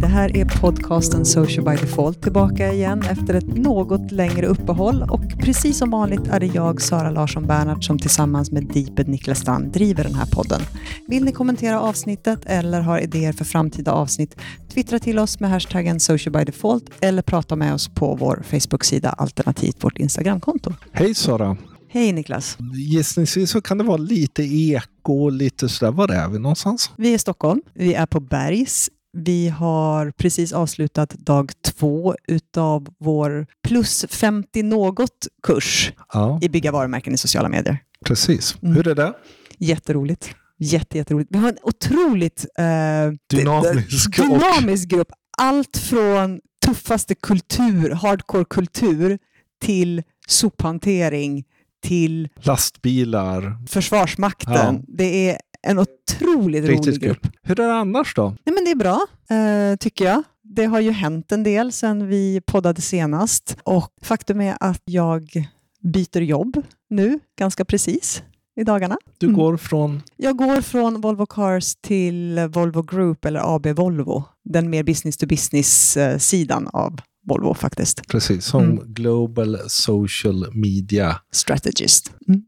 Det här är podcasten Social by Default tillbaka igen efter ett något längre uppehåll och precis som vanligt är det jag, Sara Larsson Bernhardt, som tillsammans med Deeped Niklas Strand driver den här podden. Vill ni kommentera avsnittet eller har idéer för framtida avsnitt, twittra till oss med hashtaggen Social by Default eller prata med oss på vår Facebook-sida alternativt vårt Instagramkonto. Hej Sara! Hej Niklas! Gissningsvis så kan det vara lite eko, lite sådär. Var är vi någonstans? Vi är i Stockholm. Vi är på Bergs vi har precis avslutat dag två utav vår plus 50 något kurs ja. i bygga varumärken i sociala medier. Precis. Mm. Hur är det? Jätteroligt. Jätte, jätteroligt. Vi har en otroligt eh, dynamisk, dynamisk grupp. Allt från tuffaste kultur, hardcore kultur, till sophantering, till lastbilar, Försvarsmakten. Ja. Det är en otroligt Riktigt rolig grupp. Hur är det annars då? Nej, men det är bra, eh, tycker jag. Det har ju hänt en del sedan vi poddade senast och faktum är att jag byter jobb nu, ganska precis i dagarna. Du går mm. från? Jag går från Volvo Cars till Volvo Group eller AB Volvo, den mer business to business-sidan av Volvo faktiskt. Precis, som mm. Global Social Media Strategist. Mm.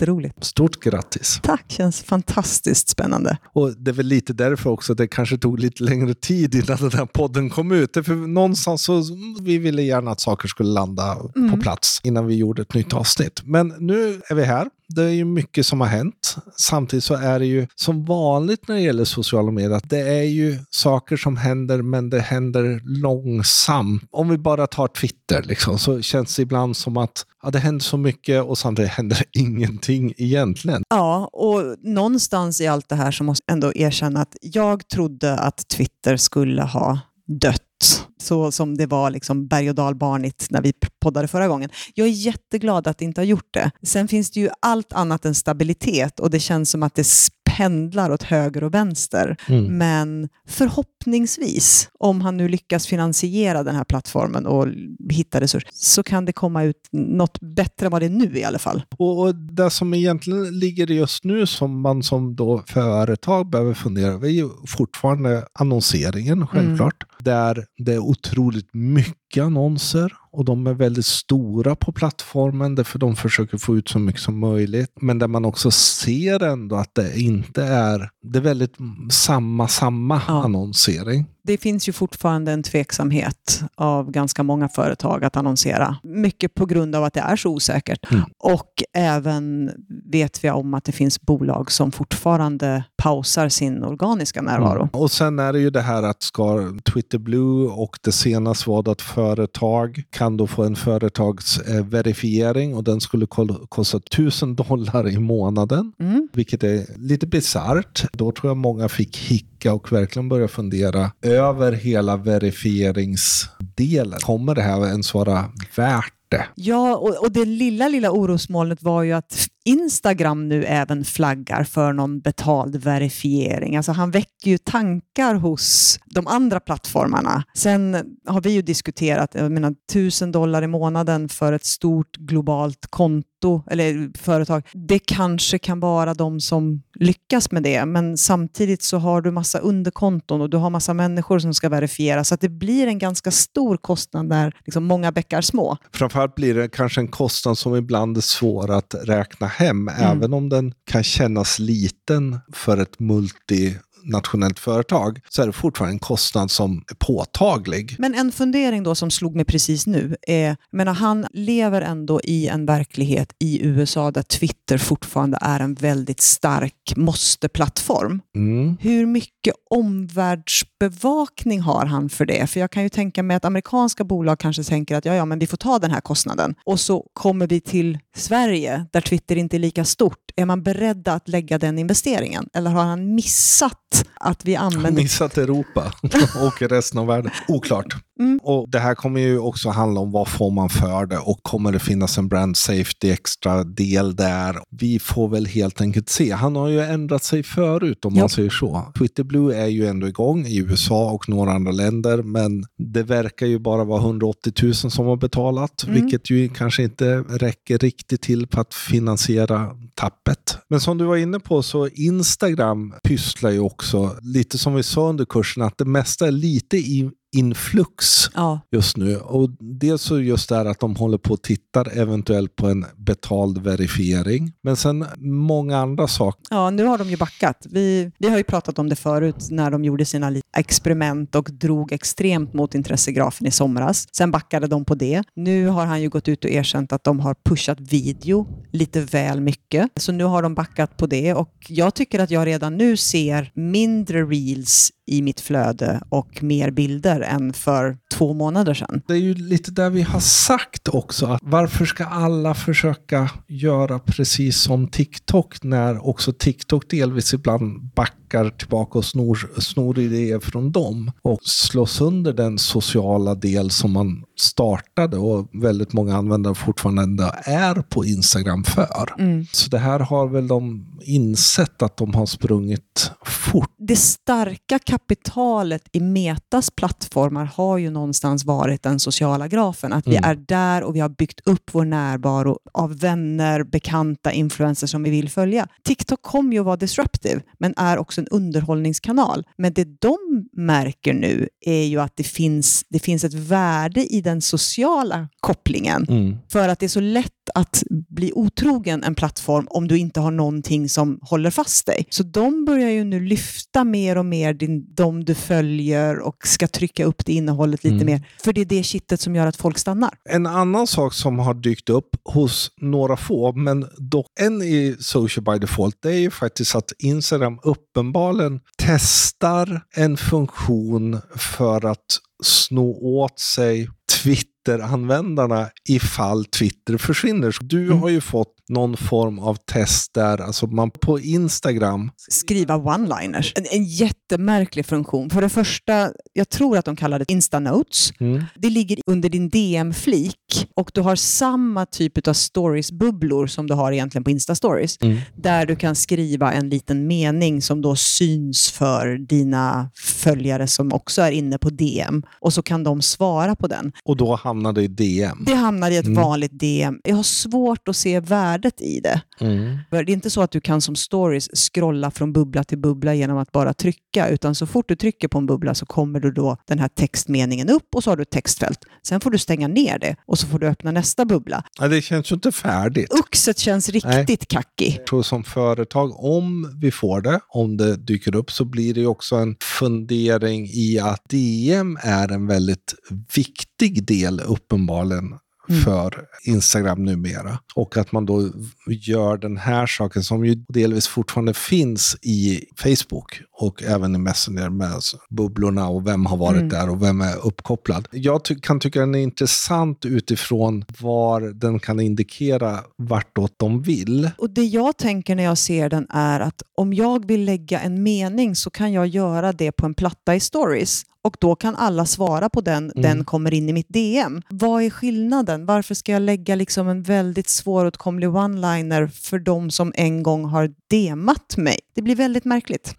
Jätteroligt. Stort grattis. Tack, känns fantastiskt spännande. Och Det är väl lite därför också att det kanske tog lite längre tid innan den här podden kom ut. För någonstans så vi ville gärna att saker skulle landa mm. på plats innan vi gjorde ett nytt avsnitt. Men nu är vi här det är ju mycket som har hänt. Samtidigt så är det ju som vanligt när det gäller sociala medier att det är ju saker som händer men det händer långsamt. Om vi bara tar Twitter liksom, så känns det ibland som att ja, det händer så mycket och samtidigt händer ingenting egentligen. Ja, och någonstans i allt det här så måste jag ändå erkänna att jag trodde att Twitter skulle ha dött så som det var liksom berg och dalbanigt när vi poddade förra gången. Jag är jätteglad att det inte har gjort det. Sen finns det ju allt annat än stabilitet och det känns som att det pendlar åt höger och vänster. Mm. Men förhoppningsvis, om han nu lyckas finansiera den här plattformen och hitta resurser, så kan det komma ut något bättre än vad det är nu i alla fall. Och, och det som egentligen ligger just nu som man som då företag behöver fundera över är ju fortfarande annonseringen, självklart. Mm. Där det är otroligt mycket annonser och de är väldigt stora på plattformen därför de försöker få ut så mycket som möjligt. Men där man också ser ändå att det inte är, det är väldigt samma, samma ja. annonsering det finns ju fortfarande en tveksamhet av ganska många företag att annonsera. Mycket på grund av att det är så osäkert. Mm. Och även vet vi om att det finns bolag som fortfarande pausar sin organiska närvaro. Mm. Och sen är det ju det här att ska Twitter Blue och det senaste var att företag kan då få en företagsverifiering och den skulle kosta 1000 dollar i månaden. Mm. Vilket är lite bisarrt. Då tror jag många fick hicka och verkligen börja fundera över hela verifieringsdelen. Kommer det här ens vara värt det? Ja, och, och det lilla, lilla orosmolnet var ju att Instagram nu även flaggar för någon betald verifiering. Alltså han väcker ju tankar hos de andra plattformarna. Sen har vi ju diskuterat, jag menar tusen dollar i månaden för ett stort globalt konto eller företag. Det kanske kan vara de som lyckas med det, men samtidigt så har du massa underkonton och du har massa människor som ska verifiera, så att det blir en ganska stor kostnad där liksom många bäckar små. Framförallt blir det kanske en kostnad som ibland är svår att räkna hem, mm. även om den kan kännas liten för ett multi nationellt företag så är det fortfarande en kostnad som är påtaglig. Men en fundering då som slog mig precis nu är, menar, han lever ändå i en verklighet i USA där Twitter fortfarande är en väldigt stark måste-plattform. Mm. Hur mycket omvärldsbevakning har han för det? För jag kan ju tänka mig att amerikanska bolag kanske tänker att ja, ja, men vi får ta den här kostnaden. Och så kommer vi till Sverige där Twitter inte är lika stort. Är man beredd att lägga den investeringen? Eller har han missat att vi använder... Missat Europa och resten av världen. Oklart. Mm. Och Det här kommer ju också handla om vad får man för det och kommer det finnas en brand safety extra del där? Vi får väl helt enkelt se. Han har ju ändrat sig förut om jo. man säger så. Twitter Blue är ju ändå igång i USA och några andra länder men det verkar ju bara vara 180 000 som har betalat mm. vilket ju kanske inte räcker riktigt till för att finansiera tappet. Men som du var inne på så Instagram pysslar ju också, lite som vi sa under kursen, att det mesta är lite i influx Ja. just nu. Och dels så just det här att de håller på och tittar eventuellt på en betald verifiering. Men sen många andra saker. Ja, nu har de ju backat. Vi, vi har ju pratat om det förut när de gjorde sina experiment och drog extremt mot intressegrafen i somras. Sen backade de på det. Nu har han ju gått ut och erkänt att de har pushat video lite väl mycket. Så nu har de backat på det och jag tycker att jag redan nu ser mindre reels i mitt flöde och mer bilder än för två månader sedan. Det är ju lite där vi har sagt också att varför ska alla försöka göra precis som TikTok när också TikTok delvis ibland backar tillbaka och snor, snor idéer från dem och slår sönder den sociala del som man startade och väldigt många användare fortfarande är på Instagram för. Så det här har väl de insett att de har sprungit fort. det starka kapitalet i Metas plattformar har ju någonstans varit den sociala grafen. Att vi Mm. är där och vi har byggt upp vår närvaro av vänner, bekanta, influencers som vi vill följa. TikTok kommer ju att vara disruptive, men är också en underhållningskanal. Men det de märker nu är ju att det finns, det finns ett värde i den sociala kopplingen. För att det är så lätt att bli otrogen en plattform om du inte har någonting som håller fast dig. Så de börjar ju nu lyfta mer och mer din, de du följer och ska trycka upp det innehållet lite Mm. mer. För det är det kittet som gör att folk stannar. En annan sak som har dykt upp hos några få, men dock en i Social by Default, det är ju faktiskt att Instagram uppenbarligen testar en funktion för att sno åt sig Twitter-användarna ifall Twitter försvinner. Så Du Mm. har ju fått någon form av test där, alltså man på Instagram, Skriva one-liners. En, en jättemärklig funktion. För det första, jag tror att de kallar det Insta-notes. Det ligger under din DM-flik och du har samma typ av stories-bubblor som du har egentligen på Insta-stories. Där du kan skriva en liten mening som då syns för dina följare som också är inne på DM. Och så kan de svara på den. och då hamnar det i DM. Det hamnar i ett Mm. vanligt DM. Jag har svårt att se värdet i det. För Det är inte så att du kan som stories scrolla från bubbla till bubbla genom att bara trycka, utan så fort du trycker på en bubbla så kommer du då den här textmeningen upp och så har du ett textfält. Sen får du stänga ner det och så får du öppna nästa bubbla. Ja, det känns ju inte färdigt. Uxet känns riktigt kackig. Jag tror som företag, om vi får det, om det dyker upp, så blir det ju också en fundering i att DM är en väldigt viktig del uppenbarligen Mm. för Instagram numera. Och att man då gör den här saken som ju delvis fortfarande finns i Facebook och även i Messenger med alltså bubblorna och vem har varit Mm. där och vem är uppkopplad. Jag ty- kan tycka den är intressant utifrån var den kan indikera vartåt de vill. Och Det jag tänker när jag ser den är att om jag vill lägga en mening så kan jag göra det på en platta i stories. Och då kan alla svara på den, den kommer in i mitt DM. Vad är skillnaden? Varför ska jag lägga liksom en väldigt svåråtkomlig one-liner för de som en gång har DMat mig? Det blir väldigt märkligt.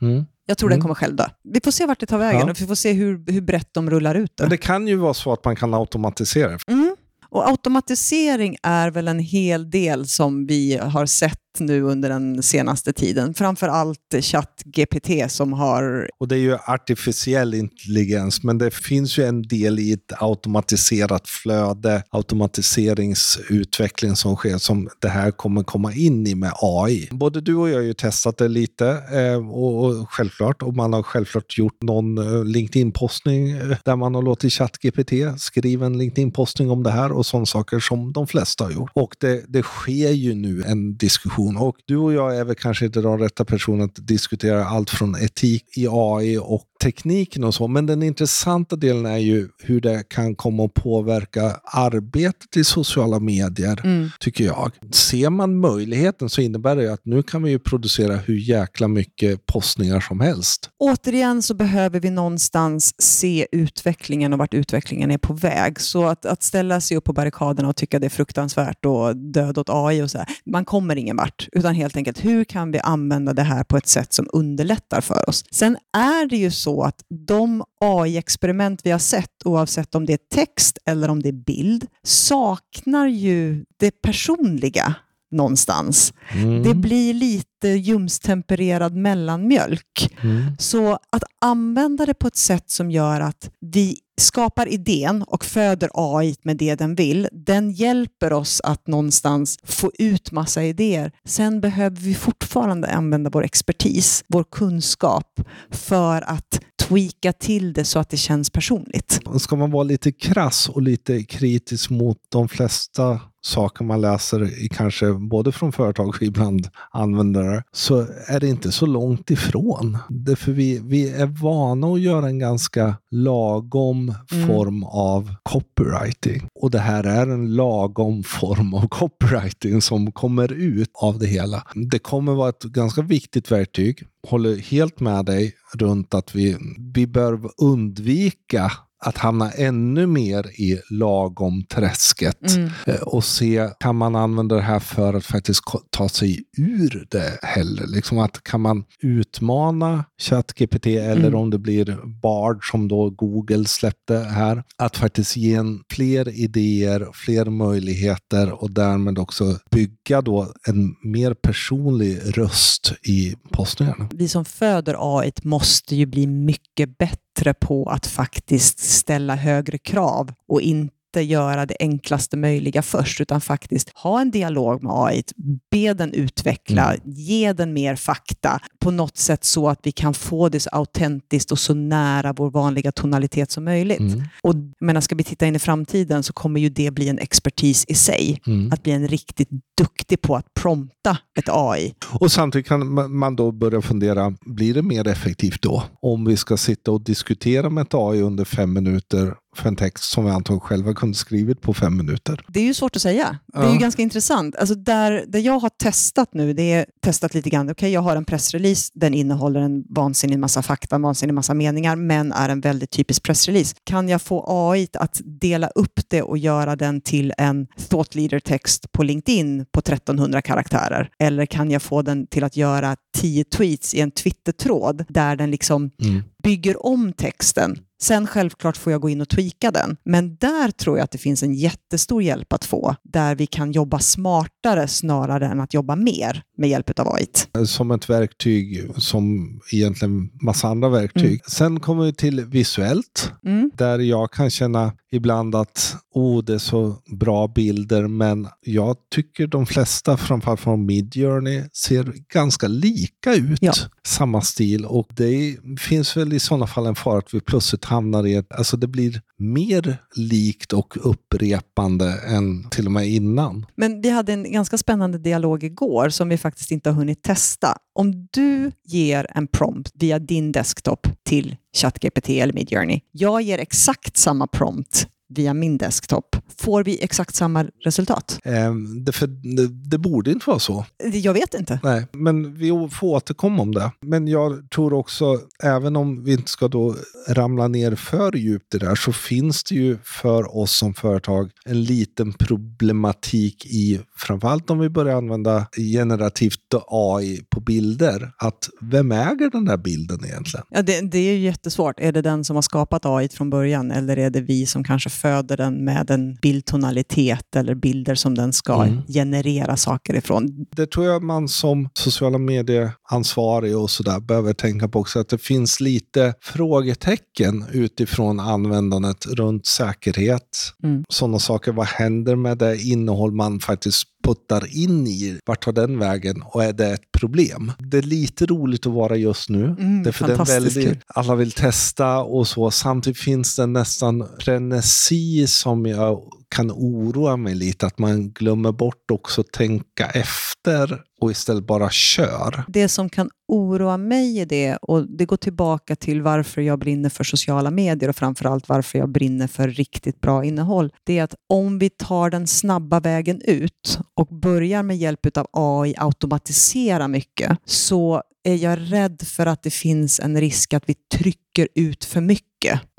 Jag tror den Mm. kommer själv dö. Vi får se vart det tar vägen Ja. och vi får se hur, hur brett de rullar ut det. Men det kan ju vara så att man kan automatisera. Mm. Och automatisering är väl en hel del som vi har sett nu under den senaste tiden. Framför allt ChatGPT som har... Och det är ju artificiell intelligens, men det finns ju en del i ett automatiserat flöde, automatiseringsutveckling som sker, som det här kommer komma in i med AI. Både du och jag har ju testat det lite, eh, och, och självklart, och man har självklart gjort någon eh, LinkedIn-postning eh, där man har låtit ChatGPT skriva en LinkedIn-postning om det här och sådana saker som de flesta har gjort. Och det, det sker ju nu en diskussion och du och jag är väl kanske inte de rätta personerna att diskutera allt från etik i AI och tekniken och så, men den intressanta delen är ju hur det kan komma att påverka arbetet i sociala medier, Mm. tycker jag. Ser man möjligheten så innebär det ju att nu kan vi ju producera hur jäkla mycket postningar som helst. Återigen så behöver vi någonstans se utvecklingen och vart utvecklingen är på väg. Så att, att ställa sig upp på barrikaderna och tycka det är fruktansvärt och död åt AI och så här, man kommer ingen vart. Utan helt enkelt, hur kan vi använda det här på ett sätt som underlättar för oss? Sen är det ju så att de AI-experiment vi har sett, oavsett om det är text eller om det är bild, saknar ju det personliga. någonstans. Mm. Det blir lite ljumstempererad mellanmjölk. Mm. Så att använda det på ett sätt som gör att vi skapar idén och föder AI med det den vill, den hjälper oss att någonstans få ut massa idéer. Sen behöver vi fortfarande använda vår expertis, vår kunskap, för att tweaka till det så att det känns personligt. Ska man vara lite krass och lite kritisk mot de flesta saker man läser, i kanske både från företag och ibland användare, så är det inte så långt ifrån. Därför vi, vi är vana att göra en ganska lagom Mm. form av copywriting. Och det här är en lagom form av copywriting som kommer ut av det hela. Det kommer vara ett ganska viktigt verktyg. Håller helt med dig runt att vi, vi bör undvika att hamna ännu mer i lagom träsket Mm. eh, och se, kan man använda det här för att faktiskt ta sig ur det heller? Liksom att kan man utmana ChatGPT eller Mm. om det blir Bard som då Google släppte här, att faktiskt ge en fler idéer, fler möjligheter och därmed också bygga då en mer personlig röst i postningarna. Vi som föder AI måste ju bli mycket bättre bättre på att faktiskt ställa högre krav och inte göra det enklaste möjliga först, utan faktiskt ha en dialog med AI, be den utveckla, ge den mer fakta på något sätt så att vi kan få det så autentiskt och så nära vår vanliga tonalitet som möjligt. Mm. Och menar, ska vi titta in i framtiden så kommer ju det bli en expertis i sig. Mm. Att bli en riktigt duktig på att prompta ett AI. Och samtidigt kan ma- man då börja fundera, blir det mer effektivt då? Om vi ska sitta och diskutera med ett AI under fem minuter för en text som vi antagligen själva kunde skrivit på fem minuter. Det är ju svårt att säga. Det är ju ganska intressant. Alltså där, där jag har testat nu, det är testat lite grann. Okej, jag har en pressrelease, den innehåller en vansinnig massa fakta, en vansinnig massa meningar, men är en väldigt typisk pressrelease. Kan jag få AI att dela upp det och göra den till en thought leader-text på LinkedIn på 1300 karaktärer? Eller kan jag få den till att göra 10 tweets i en Twitter-tråd där den liksom Mm. bygger om texten. Sen självklart får jag gå in och tweaka den. Men där tror jag att det finns en jättestor hjälp att få, där vi kan jobba smartare snarare än att jobba mer med hjälp av AI. Som ett verktyg som egentligen massa andra verktyg. Mm. Sen kommer vi till visuellt. Mm. Där jag kan känna ibland att oh, det är så bra bilder, men jag tycker de flesta, framförallt från Midjourney, ser ganska lika ut. Ja. Samma stil och det finns väl i sådana fall en fara att vi plötsligt hamnar i ett, alltså det blir mer likt och upprepande än till och med innan. Men vi hade en ganska spännande dialog igår som vi faktiskt inte har hunnit testa. Om du ger en prompt via din desktop till ChatGPT eller Midjourney, jag ger exakt samma prompt via min desktop, får vi exakt samma resultat? Ehm, det, för, det, det borde inte vara så. Jag vet inte. Nej, men vi får återkomma om det. Men jag tror också, även om vi inte ska då ramla ner för djupt i det där, så finns det ju för oss som företag en liten problematik i, framförallt om vi börjar använda generativt AI på bilder, att vem äger den där bilden egentligen? Ja, det, det är ju jättesvårt. Är det den som har skapat AI från början eller är det vi som kanske föder den med en bildtonalitet eller bilder som den ska Mm. generera saker ifrån? Det tror jag man som sociala medieansvarig och sådär behöver tänka på också, att det finns lite frågetecken utifrån användandet runt säkerhet. Mm. Sådana saker, vad händer med det innehåll man faktiskt puttar in i? Vart tar den vägen och är det ett problem? Det är lite roligt att vara just nu. Mm, Därför det är fantastiskt väldigt, alla vill testa och så. Samtidigt finns det nästan frenesi som jag kan oroa mig lite. Att man glömmer bort också att tänka efter och istället bara kör. Det som kan oroa mig i det, och det går tillbaka till varför jag brinner för sociala medier och framförallt varför jag brinner för riktigt bra innehåll, det är att om vi tar den snabba vägen ut och börjar med hjälp av AI automatisera mycket, så är jag rädd för att det finns en risk att vi trycker ut för mycket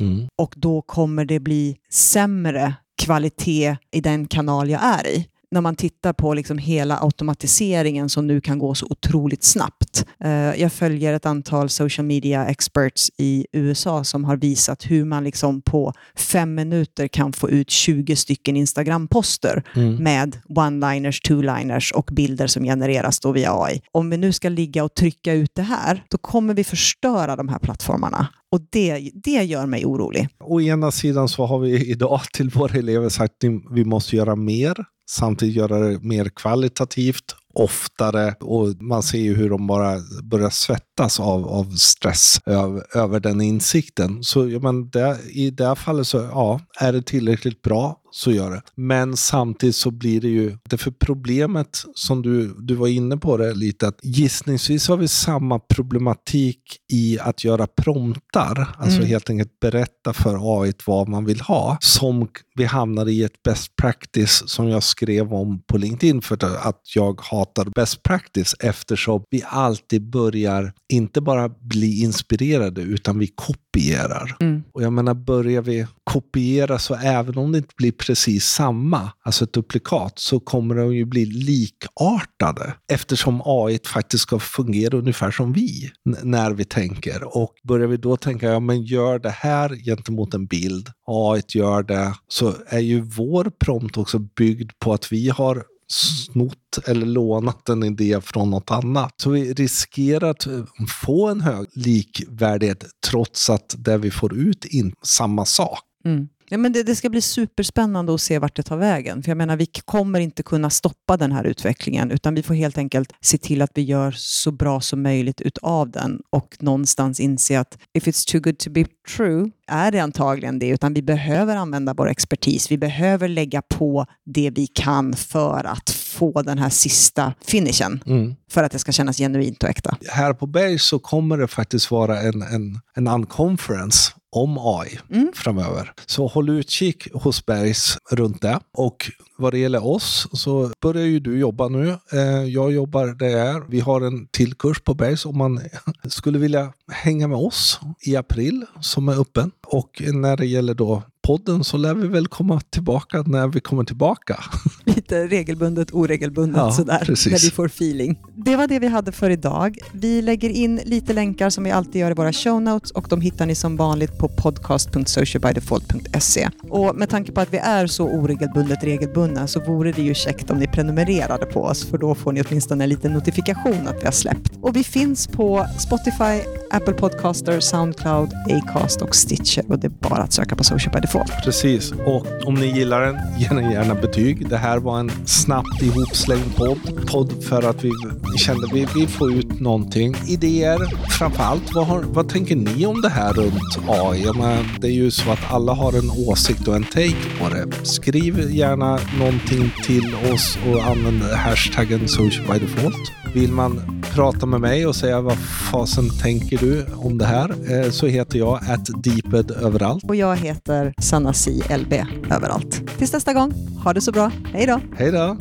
Mm. och då kommer det bli sämre kvalitet i den kanal jag är i när man tittar på liksom hela automatiseringen som nu kan gå så otroligt snabbt. Eh, jag följer ett antal social media experts i USA som har visat hur man liksom på fem minuter kan få ut 20 stycken Instagram-poster mm. med one-liners, two-liners och bilder som genereras då via AI. Om vi nu ska ligga och trycka ut det här, då kommer vi förstöra de här plattformarna. Och det, det gör mig orolig. Å ena sidan så har vi idag till våra elever sagt att vi måste göra mer, samtidigt göra det mer kvalitativt oftare och man ser ju hur de bara börjar svettas av, av stress över, över den insikten. Så ja, men det, i det här fallet så ja, är det tillräckligt bra så gör det. Men samtidigt så blir det ju, det för problemet som du, du var inne på det lite, att gissningsvis har vi samma problematik i att göra promptar, alltså mm. helt enkelt berätta för AI vad man vill ha, som vi hamnar i ett best practice som jag skrev om på LinkedIn för att jag hatar best practice eftersom vi alltid börjar inte bara bli inspirerade utan vi kopierar. Mm. Och jag menar, börjar vi kopiera så även om det inte blir precis samma, alltså ett duplikat, så kommer de ju bli likartade eftersom AI faktiskt ska fungera ungefär som vi när vi tänker. Och börjar vi då tänka, ja men gör det här gentemot en bild, AI gör det, så är ju vår prompt också byggd på att vi har snott eller lånat en idé från något annat. Så vi riskerar att få en hög likvärdighet trots att det vi får ut är samma sak. Mm. Ja, men det, det, ska bli superspännande att se vart det tar vägen. För jag menar, vi kommer inte kunna stoppa den här utvecklingen, utan vi får helt enkelt se till att vi gör så bra som möjligt utav den och någonstans inse att if it's too good to be true är det antagligen det, utan vi behöver använda vår expertis. Vi behöver lägga på det vi kan för att få den här sista finishen. Mm. För att det ska kännas genuint och äkta. Här på Berg så kommer det faktiskt vara en, en, en unconference om AI mm. framöver. Så håll utkik hos Bergs runt det. Och vad det gäller oss så börjar ju du jobba nu. Eh, jag jobbar där. Vi har en till kurs på Bergs om man skulle vilja hänga med oss i april som är öppen. Och när det gäller då podden så lär vi väl komma tillbaka när vi kommer tillbaka. Lite regelbundet, oregelbundet ja, sådär, precis. när vi får feeling. Det var det vi hade för idag. Vi lägger in lite länkar som vi alltid gör i våra show notes och de hittar ni som vanligt på podcast.socialbydefault.se. Och med tanke på att vi är så oregelbundet regelbundna så vore det ju käckt om ni prenumererade på oss för då får ni åtminstone en liten notifikation att vi har släppt. Och vi finns på Spotify, Apple Podcaster, Soundcloud, Acast och Stitcher och det är bara att söka på Social by Default. Precis, och om ni gillar den, ge den gärna betyg. Det här var en snabbt ihopslängd podd. Podd för att vi kände att vi, vi får ut någonting. Idéer, framförallt vad, har, vad tänker ni om det här runt AI? Men det är ju så att alla har en åsikt och en take på det. Skriv gärna någonting till oss och använd hashtaggen social by default. Vill man prata med mig och säga vad fasen tänker du om det här eh, så heter jag at deeped överallt. Och jag heter Sanna LB överallt. Tills nästa gång, ha det så bra. Hej då! Hej då!